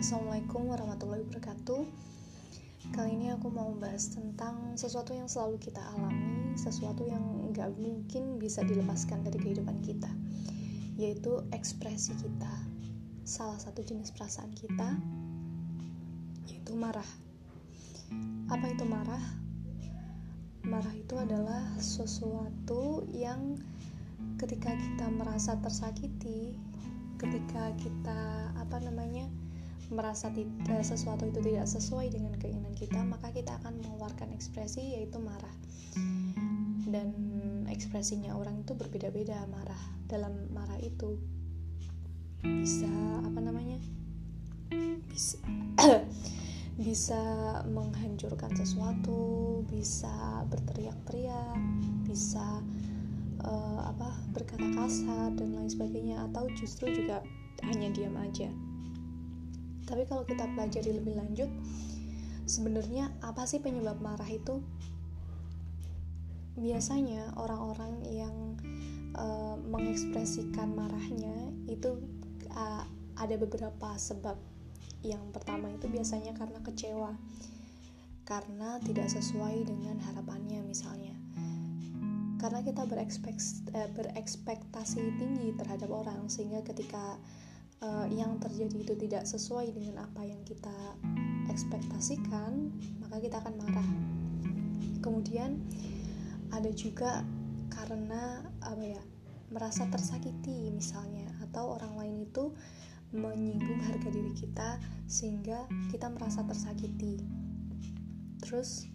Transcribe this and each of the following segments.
Assalamualaikum warahmatullahi wabarakatuh. Kali ini aku mau membahas tentang sesuatu yang selalu kita alami Sesuatu yang nggak mungkin bisa dilepaskan dari kehidupan kita Yaitu ekspresi kita. Salah satu jenis perasaan kita Yaitu marah. Apa itu marah? Marah itu adalah sesuatu yang ketika kita merasa tersakiti ketika kita apa namanya merasa tidak, sesuatu itu tidak sesuai dengan keinginan kita maka kita akan mengeluarkan ekspresi yaitu marah. Dan ekspresinya orang itu berbeda-beda marah. Dalam marah itu bisa apa namanya bisa bisa menghancurkan sesuatu bisa berteriak-teriak bisa uh, apa berkata kasar dan lain sebagainya atau justru juga hanya diam aja tapi kalau kita pelajari lebih lanjut sebenarnya apa sih penyebab marah itu? Biasanya orang-orang yang uh, mengekspresikan marahnya itu uh, ada beberapa sebab. Yang pertama itu biasanya karena kecewa. Karena tidak sesuai dengan harapannya misalnya. Karena kita eh, berekspektasi tinggi terhadap orang sehingga ketika uh, yang terjadi itu tidak sesuai dengan apa yang kita ekspektasikan maka kita akan marah. Kemudian ada juga karena apa ya merasa tersakiti misalnya atau orang lain itu menyinggung harga diri kita sehingga kita merasa tersakiti. Terus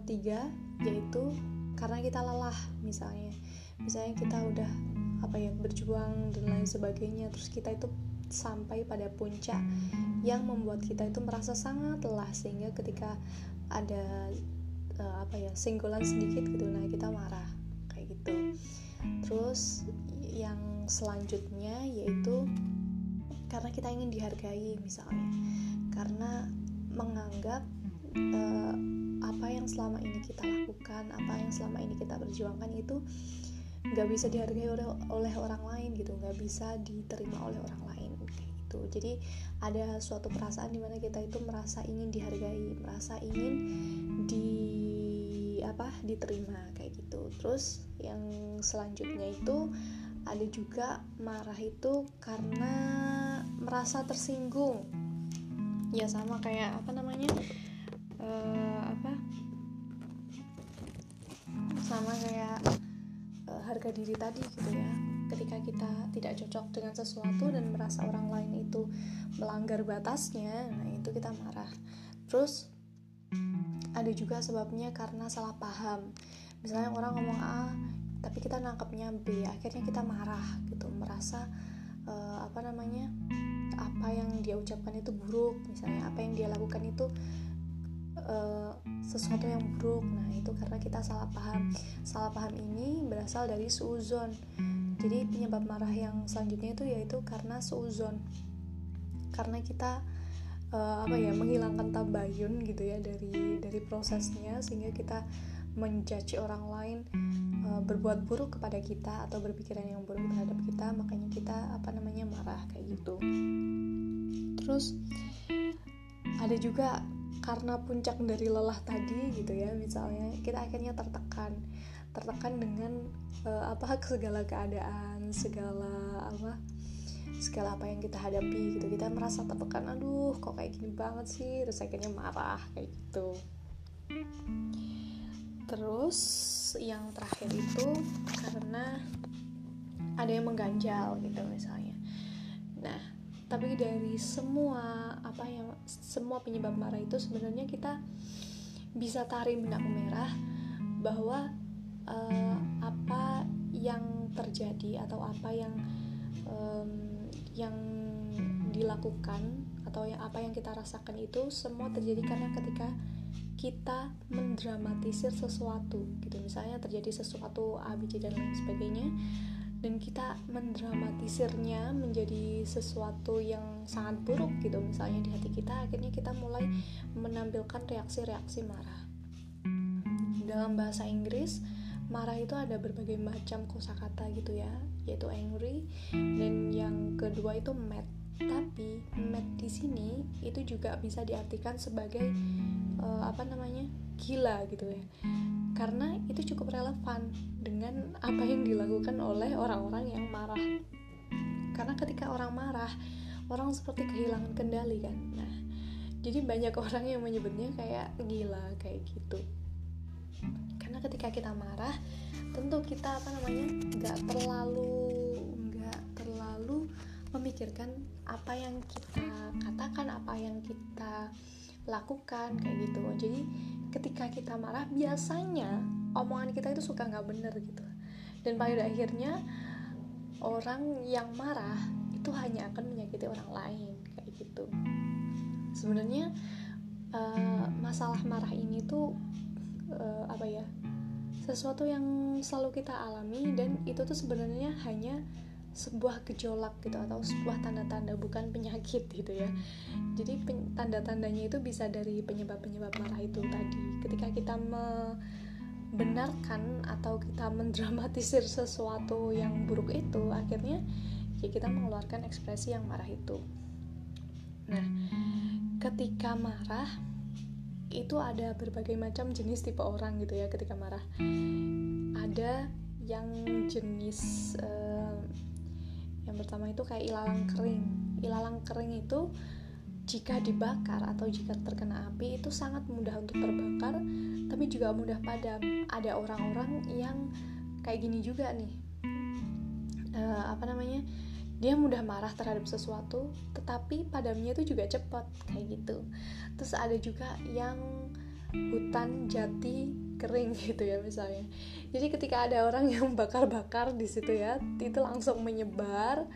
ketiga yaitu karena kita lelah misalnya. Misalnya kita udah apa ya berjuang dan lain sebagainya. Terus kita itu sampai pada puncak yang membuat kita itu merasa sangat lelah sehingga ketika ada uh, apa ya singgulan sedikit gitu nah kita marah kayak gitu. Terus yang selanjutnya yaitu karena kita ingin dihargai misalnya. Karena menganggap uh, apa yang selama ini kita lakukan apa yang selama ini kita perjuangkan itu nggak bisa dihargai oleh, oleh orang lain gitu nggak bisa diterima oleh orang lain gitu. Jadi ada suatu perasaan di mana kita itu merasa ingin dihargai merasa ingin di apa diterima kayak gitu. Terus yang selanjutnya itu ada juga marah itu karena merasa tersinggung. Ya sama kayak apa namanya uh, apa sama kayak harga diri tadi gitu ya. Ketika kita tidak cocok dengan sesuatu dan merasa orang lain itu melanggar batasnya nah itu kita marah. Terus ada juga sebabnya karena salah paham. Misalnya orang ngomong A tapi kita nangkepnya B akhirnya kita marah gitu. Merasa uh, apa namanya apa yang dia ucapkan itu buruk misalnya apa yang dia lakukan itu uh, sesuatu yang buruk. Nah itu karena kita salah paham. Salah paham ini berasal dari suuzon jadi penyebab marah yang selanjutnya itu yaitu karena suuzon karena kita uh, apa ya menghilangkan tabayun gitu ya dari dari prosesnya sehingga kita menjudge orang lain uh, berbuat buruk kepada kita atau berpikiran yang buruk terhadap kita makanya kita apa namanya marah kayak gitu. Terus ada juga karena puncak dari lelah tadi gitu ya misalnya kita akhirnya tertekan. Tertekan dengan uh, apa segala keadaan segala apa segala apa yang kita hadapi gitu. Kita merasa tertekan aduh kok kayak gini banget sih? Terus akhirnya marah kayak gitu. Terus yang terakhir itu karena ada yang mengganjal gitu misalnya tapi dari semua apa yang semua penyebab marah itu sebenarnya kita bisa tarik benang merah bahwa uh, apa yang terjadi atau apa yang um, yang dilakukan atau yang apa yang kita rasakan itu semua terjadi karena ketika kita mendramatisir sesuatu gitu. Misalnya terjadi sesuatu A B C dan lain sebagainya dan kita mendramatisirnya menjadi sesuatu yang sangat buruk gitu. Misalnya di hati kita akhirnya kita mulai menampilkan reaksi-reaksi marah. Dalam bahasa Inggris marah itu ada berbagai macam kosakata gitu ya. Yaitu angry dan yang kedua itu mad. Tapi mad di sini itu juga bisa diartikan sebagai uh, apa namanya gila gitu ya karena itu cukup relevan dengan apa yang dilakukan oleh orang-orang yang marah. Karena ketika orang marah orang seperti kehilangan kendali kan? Nah jadi banyak orang yang menyebutnya kayak gila kayak gitu. Karena ketika kita marah tentu kita apa namanya nggak terlalu nggak terlalu memikirkan apa yang kita katakan apa yang kita lakukan kayak gitu. Jadi ketika kita marah biasanya omongan kita itu suka nggak bener gitu. Dan pada akhirnya orang yang marah itu hanya akan menyakiti orang lain kayak gitu. Sebenarnya uh, masalah marah ini tuh uh, apa ya sesuatu yang selalu kita alami dan itu tuh sebenarnya hanya sebuah gejolak gitu atau sebuah tanda-tanda bukan penyakit gitu ya. Jadi tanda-tandanya itu bisa dari penyebab-penyebab marah itu tadi. Ketika kita membenarkan atau kita mendramatisir sesuatu yang buruk itu akhirnya ya kita mengeluarkan ekspresi yang marah itu. Nah ketika marah itu ada berbagai macam jenis tipe orang gitu ya ketika marah. Ada yang jenis uh, yang pertama itu kayak ilalang kering. Ilalang kering itu jika dibakar atau jika terkena api itu sangat mudah untuk terbakar tapi juga mudah padam. Ada orang-orang yang kayak gini juga nih. Uh, apa namanya? Dia mudah marah terhadap sesuatu tetapi padamnya itu juga cepat kayak gitu. Terus ada juga yang hutan jati kering gitu ya misalnya. Jadi ketika ada orang yang bakar-bakar di situ ya itu langsung menyebar.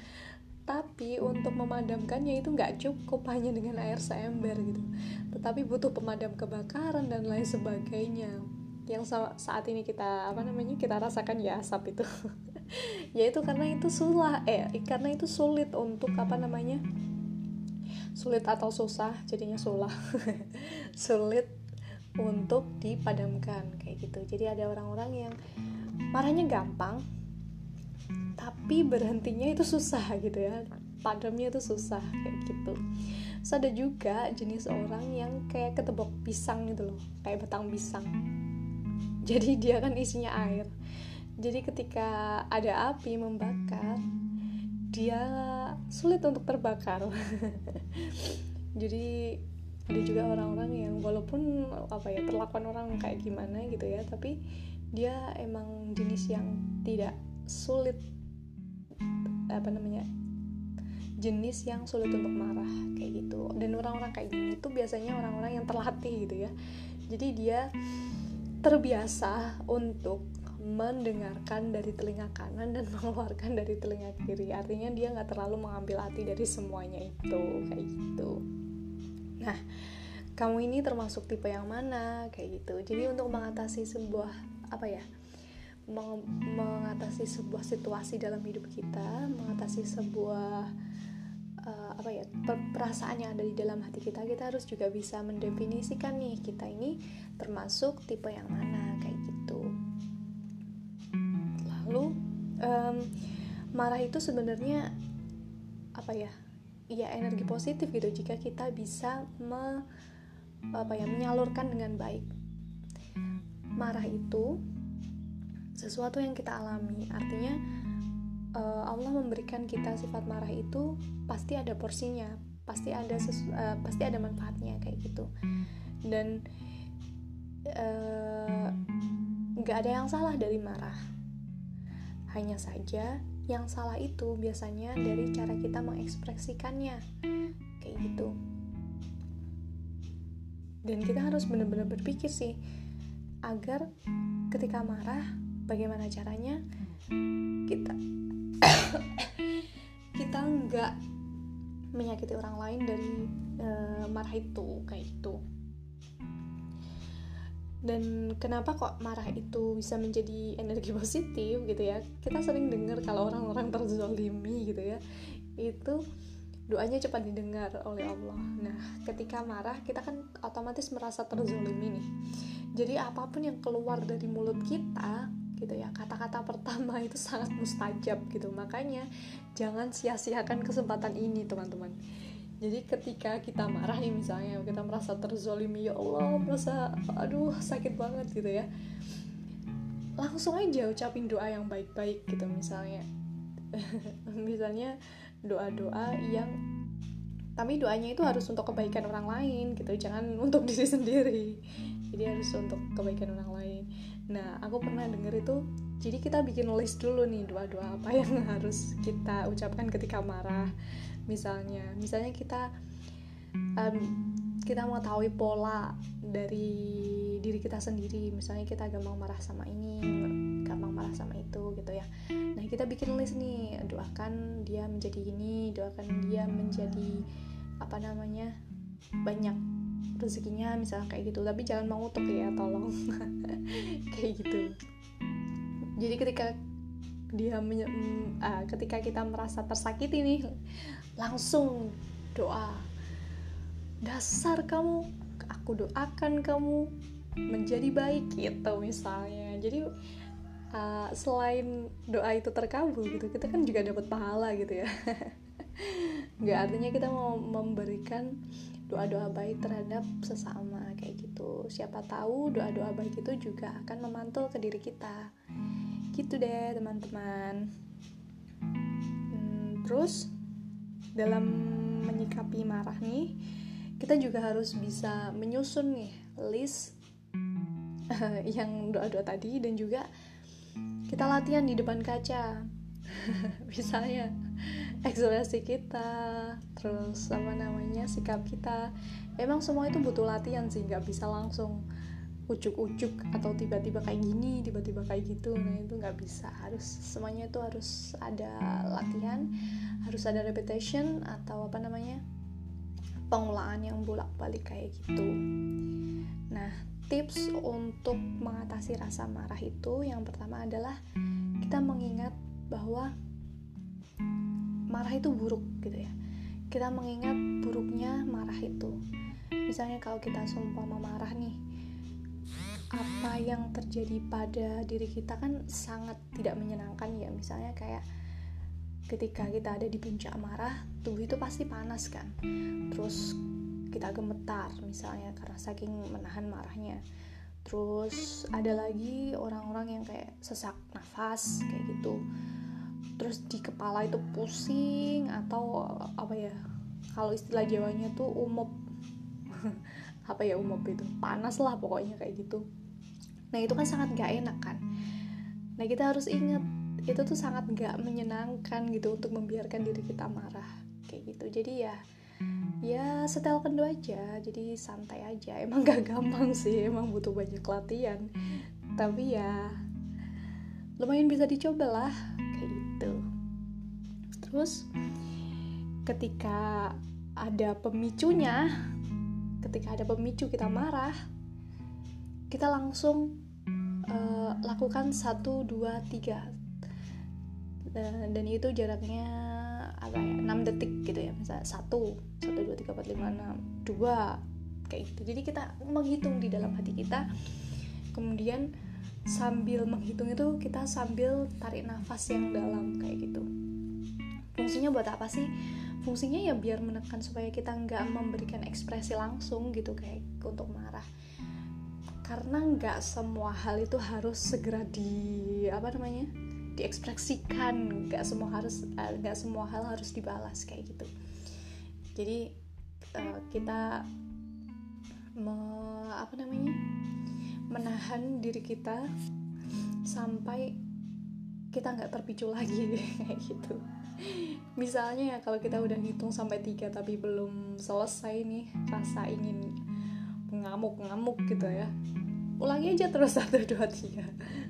Tapi untuk memadamkannya itu nggak cukup hanya dengan air seember gitu. Tetapi butuh pemadam kebakaran dan lain sebagainya. Yang saat ini kita apa namanya kita rasakan ya asap itu. Ya itu karena itu sulah eh karena itu sulit untuk apa namanya sulit atau susah jadinya sulah. Sulit untuk dipadamkan kayak gitu. Jadi ada orang-orang yang marahnya gampang tapi berhentinya itu susah gitu ya. Padamnya itu susah kayak gitu. Terus ada juga jenis orang yang kayak ketebok pisang gitu loh kayak batang pisang. Jadi dia kan isinya air. Jadi ketika ada api membakar dia sulit untuk terbakar. Jadi ada juga orang-orang yang walaupun apa ya perlakuan orang kayak gimana gitu ya tapi dia emang jenis yang tidak sulit apa namanya jenis yang sulit untuk marah kayak gitu. Dan orang-orang kayak gini itu biasanya orang-orang yang terlatih gitu ya. Jadi dia terbiasa untuk mendengarkan dari telinga kanan dan mengeluarkan dari telinga kiri. Artinya dia nggak terlalu mengambil hati dari semuanya itu kayak gitu Nah, kamu ini termasuk tipe yang mana kayak gitu. Jadi untuk mengatasi sebuah apa ya? Meng mengatasi sebuah situasi dalam hidup kita, mengatasi sebuah uh, apa ya? perasaan yang ada di dalam hati kita, kita harus juga bisa mendefinisikan nih kita ini termasuk tipe yang mana kayak gitu. Lalu um, marah itu sebenarnya apa ya? Ya energi positif gitu jika kita bisa me, apa ya menyalurkan dengan baik. Marah itu sesuatu yang kita alami, artinya uh, Allah memberikan kita sifat marah itu pasti ada porsinya, pasti ada sesu, uh, pasti ada manfaatnya kayak gitu. Dan eh, nggak uh, ada yang salah dari marah. Hanya saja yang salah itu biasanya dari cara kita mengekspresikannya. Kayak gitu. Dan kita harus benar-benar berpikir sih agar ketika marah bagaimana caranya kita kita nggak menyakiti orang lain dari uh, marah itu kayak itu dan kenapa kok marah itu bisa menjadi energi positif gitu ya? Kita sering dengar kalau orang-orang terzolimi gitu ya itu doanya cepat didengar oleh Allah. Nah ketika marah kita kan otomatis merasa terzolimi nih. Jadi apa pun yang keluar dari mulut kita gitu ya kata-kata pertama itu sangat mustajab gitu. Makanya jangan sia-siakan kesempatan ini teman-teman jadi ketika kita marah nih misalnya kita merasa terzolimi ya Allah merasa aduh sakit banget gitu ya. Langsung aja ucapin doa yang baik-baik gitu misalnya. Misalnya doa-doa yang tapi doanya itu harus untuk kebaikan orang lain gitu jangan untuk diri sendiri. Jadi harus untuk kebaikan orang lain. Nah aku pernah denger itu jadi kita bikin list dulu nih doa-doa apa yang harus kita ucapkan ketika marah misalnya. Misalnya kita um, kita mau tahu pola dari diri kita sendiri. Misalnya kita gampang marah sama ini gampang marah sama itu gitu ya. Nah kita bikin list nih. Doakan dia menjadi ini doakan dia menjadi apa namanya banyak rezekinya misalnya kayak gitu. Tapi jangan mengutuk ya tolong. Kayak gitu. Jadi ketika dia menye- uh, ketika kita merasa tersakiti nih langsung doa. Dasar kamu aku doakan kamu menjadi baik gitu misalnya. Jadi uh, selain doa itu terkabul gitu kita kan juga dapat pahala gitu ya. Nggak artinya kita mau memberikan doa-doa baik terhadap sesama kayak gitu. Siapa tahu doa-doa baik itu juga akan memantul ke diri kita. Gitu deh teman-teman. Hmm, terus dalam menyikapi marah nih kita juga harus bisa menyusun nih list yang doa-doa tadi dan juga kita latihan di depan kaca. Misalnya ekspresi kita terus apa namanya sikap kita. Emang semua itu butuh latihan sih nggak bisa langsung ujuk-ujuk atau tiba-tiba kayak gini tiba-tiba kayak gitu nah itu nggak bisa harus semuanya itu harus ada latihan harus ada repetition atau apa namanya pengulangan yang bolak-balik kayak gitu. Nah, tips untuk mengatasi rasa marah itu yang pertama adalah kita mengingat bahwa marah itu buruk gitu ya. Kita mengingat buruknya marah itu. Misalnya kalau kita sumpah marah nih, apa yang terjadi pada diri kita kan sangat tidak menyenangkan ya. Misalnya kayak ketika kita ada di puncak marah tubuh itu pasti panas kan. Terus kita gemetar misalnya karena saking menahan marahnya. Terus ada lagi orang-orang yang kayak sesak nafas kayak gitu. Terus di kepala itu pusing atau apa ya kalau istilah Jawanya tuh umop apa ya umop itu? Panas lah pokoknya kayak gitu nah itu kan sangat gak enak kan? Nah kita harus ingat itu tuh sangat gak menyenangkan gitu untuk membiarkan diri kita marah kayak gitu. Jadi ya ya setel kendo aja jadi santai aja. Emang gak gampang sih emang butuh banyak latihan. Tapi ya lumayan bisa dicoba lah kayak gitu. Terus ketika ada pemicunya ketika ada pemicu kita marah kita langsung uh, lakukan satu dua tiga. Dan, dan itu jaraknya apa ya 6 detik gitu ya misalnya satu satu dua tiga empat lima enam dua kayak gitu. Jadi kita menghitung di dalam hati kita. Kemudian sambil menghitung itu kita sambil tarik nafas yang dalam kayak gitu. Fungsinya buat apa sih? Fungsinya ya biar menekan supaya kita nggak memberikan ekspresi langsung gitu kayak untuk marah karena nggak semua hal itu harus segera di apa namanya diekspresikan. Nggak semua harus eh, nggak semua hal harus dibalas kayak gitu. Jadi uh, kita me, apa namanya menahan diri kita sampai kita nggak terpicu lagi kayak gitu. Misalnya ya kalau kita udah ngitung sampai tiga tapi belum selesai nih rasa ingin ngamuk-ngamuk gitu ya. Ulangi aja terus satu dua tiga.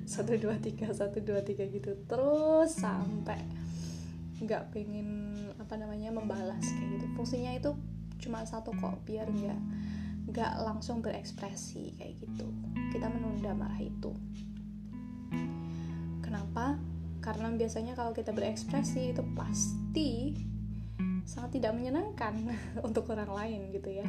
Satu dua tiga satu dua tiga gitu. Terus sampai nggak pengen apa namanya membalas kayak gitu. Fungsinya itu cuma satu kok biar nggak nggak langsung berekspresi kayak gitu. Kita menunda marah itu. Kenapa? Karena biasanya kalau kita berekspresi itu pasti sangat tidak menyenangkan untuk orang lain gitu ya.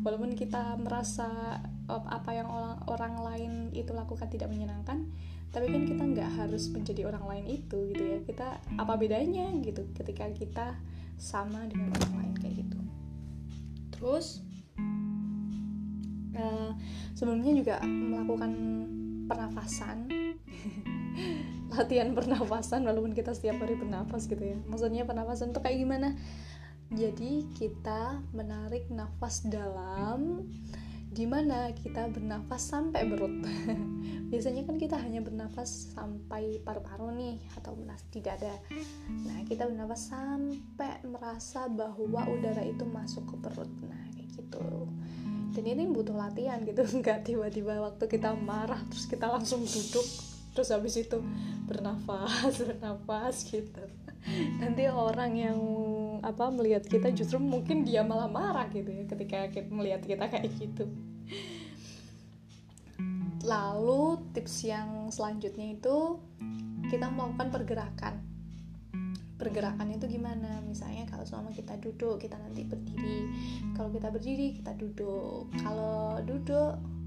Walaupun kita merasa apa yang orang orang lain itu lakukan tidak menyenangkan tapi kan kita nggak harus menjadi orang lain itu gitu ya. Kita apa bedanya gitu ketika kita sama dengan orang lain kayak gitu. Terus uh, sebelumnya juga melakukan pernafasan latihan pernafasan walaupun kita setiap hari bernafas gitu ya. Maksudnya pernafasan itu kayak gimana? Jadi kita menarik nafas dalam di mana kita bernafas sampai perut. Biasanya kan kita hanya bernafas sampai paru-paru nih atau tidak ada. Nah kita bernafas sampai merasa bahwa udara itu masuk ke perut. Nah kayak gitu. Dan ini butuh latihan gitu. Nggak tiba-tiba waktu kita marah terus kita langsung duduk terus habis itu bernafas bernafas gitu. Nanti orang yang apa melihat kita justru mungkin dia malah marah gitu ya ketika kita melihat kita kayak gitu. Lalu tips yang selanjutnya itu kita melakukan pergerakan. Pergerakan itu gimana? Misalnya kalau selama kita duduk kita nanti berdiri. Kalau kita berdiri kita duduk. Kalau duduk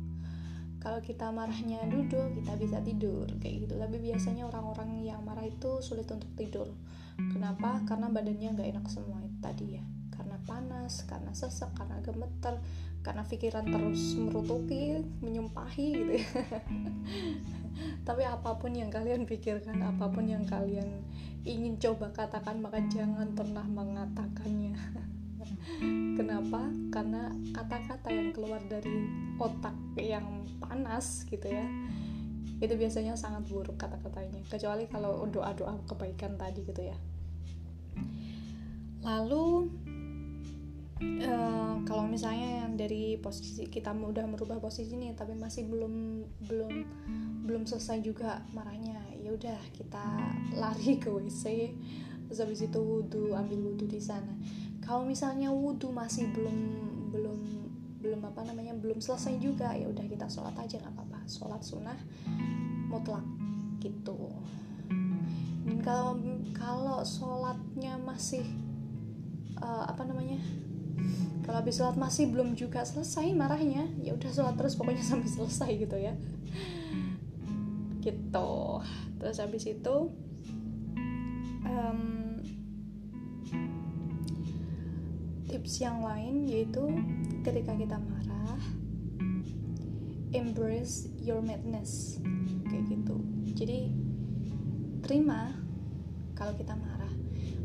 kalau kita marahnya duduk kita bisa tidur kayak gitu. Tapi biasanya orang-orang yang marah itu sulit untuk tidur. Kenapa? Karena badannya nggak enak semua itu tadi ya. Karena panas karena sesek karena gemeter karena pikiran terus merutuki menyumpahi gitu ya. Tapi apa pun yang kalian pikirkan apa pun yang kalian ingin coba katakan maka jangan pernah mengatakannya Kenapa? Karena kata-kata yang keluar dari otak yang panas gitu ya itu biasanya sangat buruk kata-katanya. Kecuali kalau doa-doa kebaikan tadi gitu ya. Lalu uh, kalau misalnya yang dari posisi kita udah merubah posisi nih tapi masih belum belum belum selesai juga marahnya ya udah kita lari ke WC terus habis itu wudhu ambil wudhu di sana kalau misalnya wudhu masih belum belum belum apa namanya belum selesai juga ya udah kita sholat aja nggak apa-apa. Sholat sunnah mutlak gitu. Dan kalau kalau sholatnya masih uh, apa namanya kalau habis sholat masih belum juga selesai marahnya ya udah sholat terus pokoknya sampai selesai gitu ya. Gitu. Terus habis itu um, tips yang lain yaitu ketika kita marah embrace your madness. Kayak gitu. Jadi terima kalau kita marah.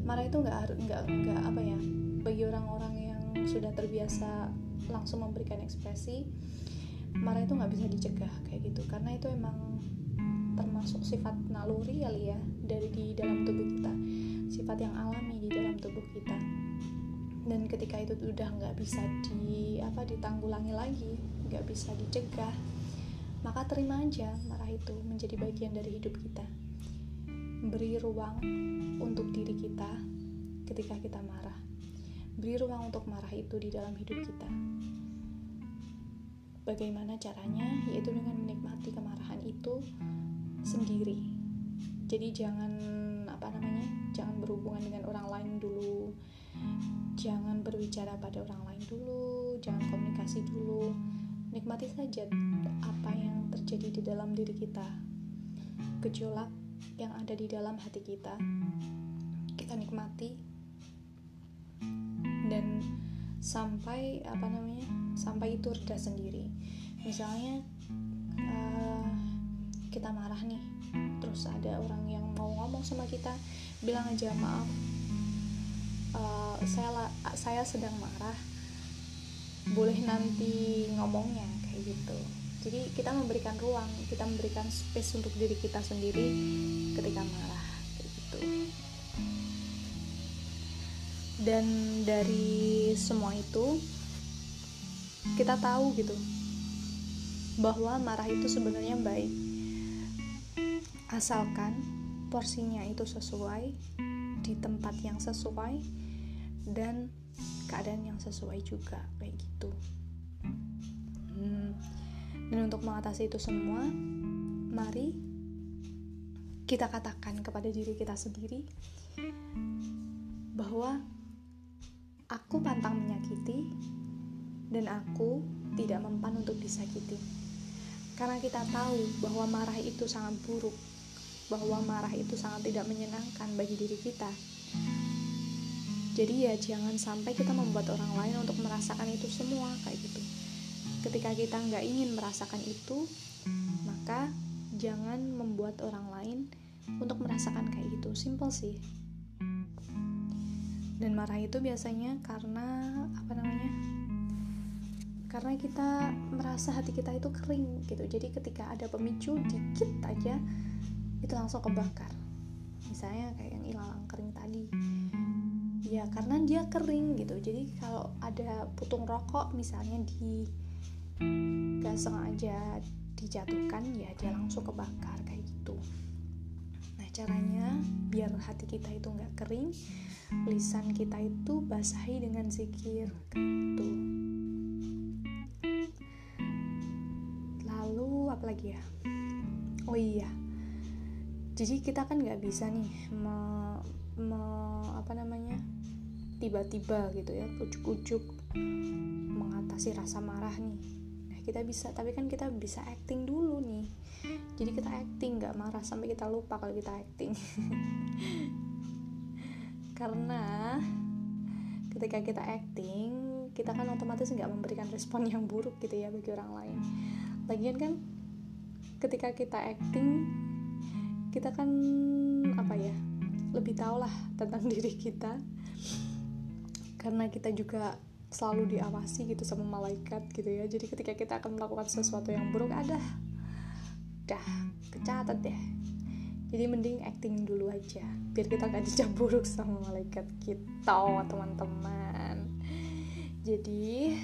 Marah itu nggak harus nggak nggak apa ya bagi orang-orang yang sudah terbiasa langsung memberikan ekspresi marah itu nggak bisa dicegah kayak gitu. Karena itu emang termasuk sifat naluri kali ya dari di dalam tubuh kita. Sifat yang alami di dalam tubuh kita dan ketika itu udah nggak bisa di apa ditanggulangi lagi nggak bisa dicegah maka terima aja marah itu menjadi bagian dari hidup kita. Beri ruang untuk diri kita ketika kita marah. Beri ruang untuk marah itu di dalam hidup kita. Bagaimana caranya? Yaitu dengan menikmati kemarahan itu sendiri. Jadi jangan apa namanya jangan berhubungan dengan orang lain dulu jangan berbicara pada orang lain dulu jangan komunikasi dulu. Nikmati saja apa yang terjadi di dalam diri kita. Gejolak yang ada di dalam hati kita kita nikmati. Dan sampai apa namanya sampai itu reda sendiri. Misalnya uh, kita marah nih terus ada orang yang mau ngomong sama kita bilang aja maaf uh, saya saya sedang marah. Boleh nanti ngomongnya kayak gitu. Jadi kita memberikan ruang kita memberikan space untuk diri kita sendiri ketika marah kayak gitu. Dan dari semua itu kita tahu gitu bahwa marah itu sebenarnya baik. Asalkan porsinya itu sesuai di tempat yang sesuai dan keadaan yang sesuai juga kayak gitu. Hmm. dan untuk mengatasi itu semua mari kita katakan kepada diri kita sendiri bahwa aku pantang menyakiti dan aku tidak mempan untuk disakiti. Karena kita tahu bahwa marah itu sangat buruk bahwa marah itu sangat tidak menyenangkan bagi diri kita jadi ya jangan sampai kita membuat orang lain untuk merasakan itu semua kayak gitu. Ketika kita nggak ingin merasakan itu maka jangan membuat orang lain untuk merasakan kayak gitu. Simple sih. Dan marah itu biasanya karena apa namanya karena kita merasa hati kita itu kering gitu. Jadi ketika ada pemicu dikit aja itu langsung kebakar. Misalnya kayak yang ilalang kering tadi ya karena dia kering gitu. Jadi kalau ada putung rokok misalnya di gak sengaja dijatuhkan ya dia langsung kebakar kayak gitu. Nah caranya biar hati kita itu nggak kering lisan kita itu basahi dengan zikir kayak gitu apa lagi ya? Oh iya jadi kita kan nggak bisa nih me, me, apa namanya tiba-tiba gitu ya ujuk-ujuk mengatasi rasa marah nih. Nah kita bisa tapi kan kita bisa acting dulu nih. Jadi kita acting nggak marah sampai kita lupa kalau kita acting. Karena ketika kita acting kita kan otomatis nggak memberikan respon yang buruk gitu ya bagi orang lain. Lagian kan ketika kita acting kita kan apa ya lebih tahu lah tentang diri kita. Karena kita juga selalu diawasi gitu sama malaikat gitu ya. Jadi ketika kita akan melakukan sesuatu yang buruk ada. Dah kecatat deh jadi mending acting dulu aja biar kita gak dicap buruk sama malaikat kita teman-teman. Jadi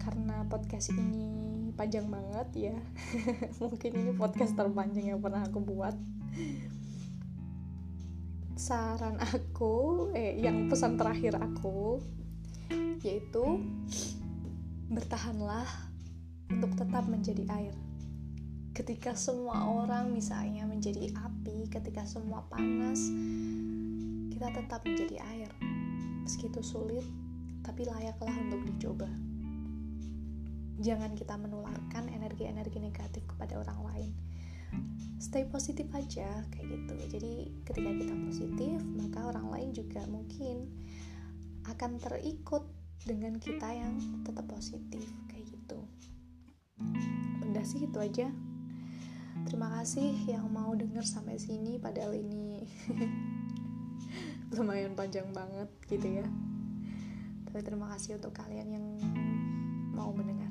karena podcast ini panjang banget ya. Mungkin ini podcast terpanjang yang pernah aku buat. Saran aku eh yang pesan terakhir aku yaitu bertahanlah untuk tetap menjadi air. Ketika semua orang misalnya menjadi api ketika semua panas kita tetap menjadi air. Meski itu sulit tapi layaklah untuk dicoba jangan kita menularkan energi-energi negatif kepada orang lain. Stay positif aja kayak gitu. Jadi ketika kita positif maka orang lain juga mungkin akan terikut dengan kita yang tetap positif kayak gitu. Benda sih itu aja. Terima kasih yang mau denger sampai sini padahal ini lumayan panjang banget gitu ya. Tapi terima kasih untuk kalian yang mau mendengarnya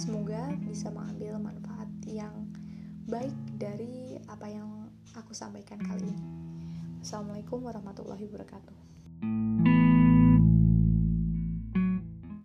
Semoga bisa mengambil manfaat yang baik dari apa yang aku sampaikan kali ini. Assalamualaikum warahmatullahi wabarakatuh.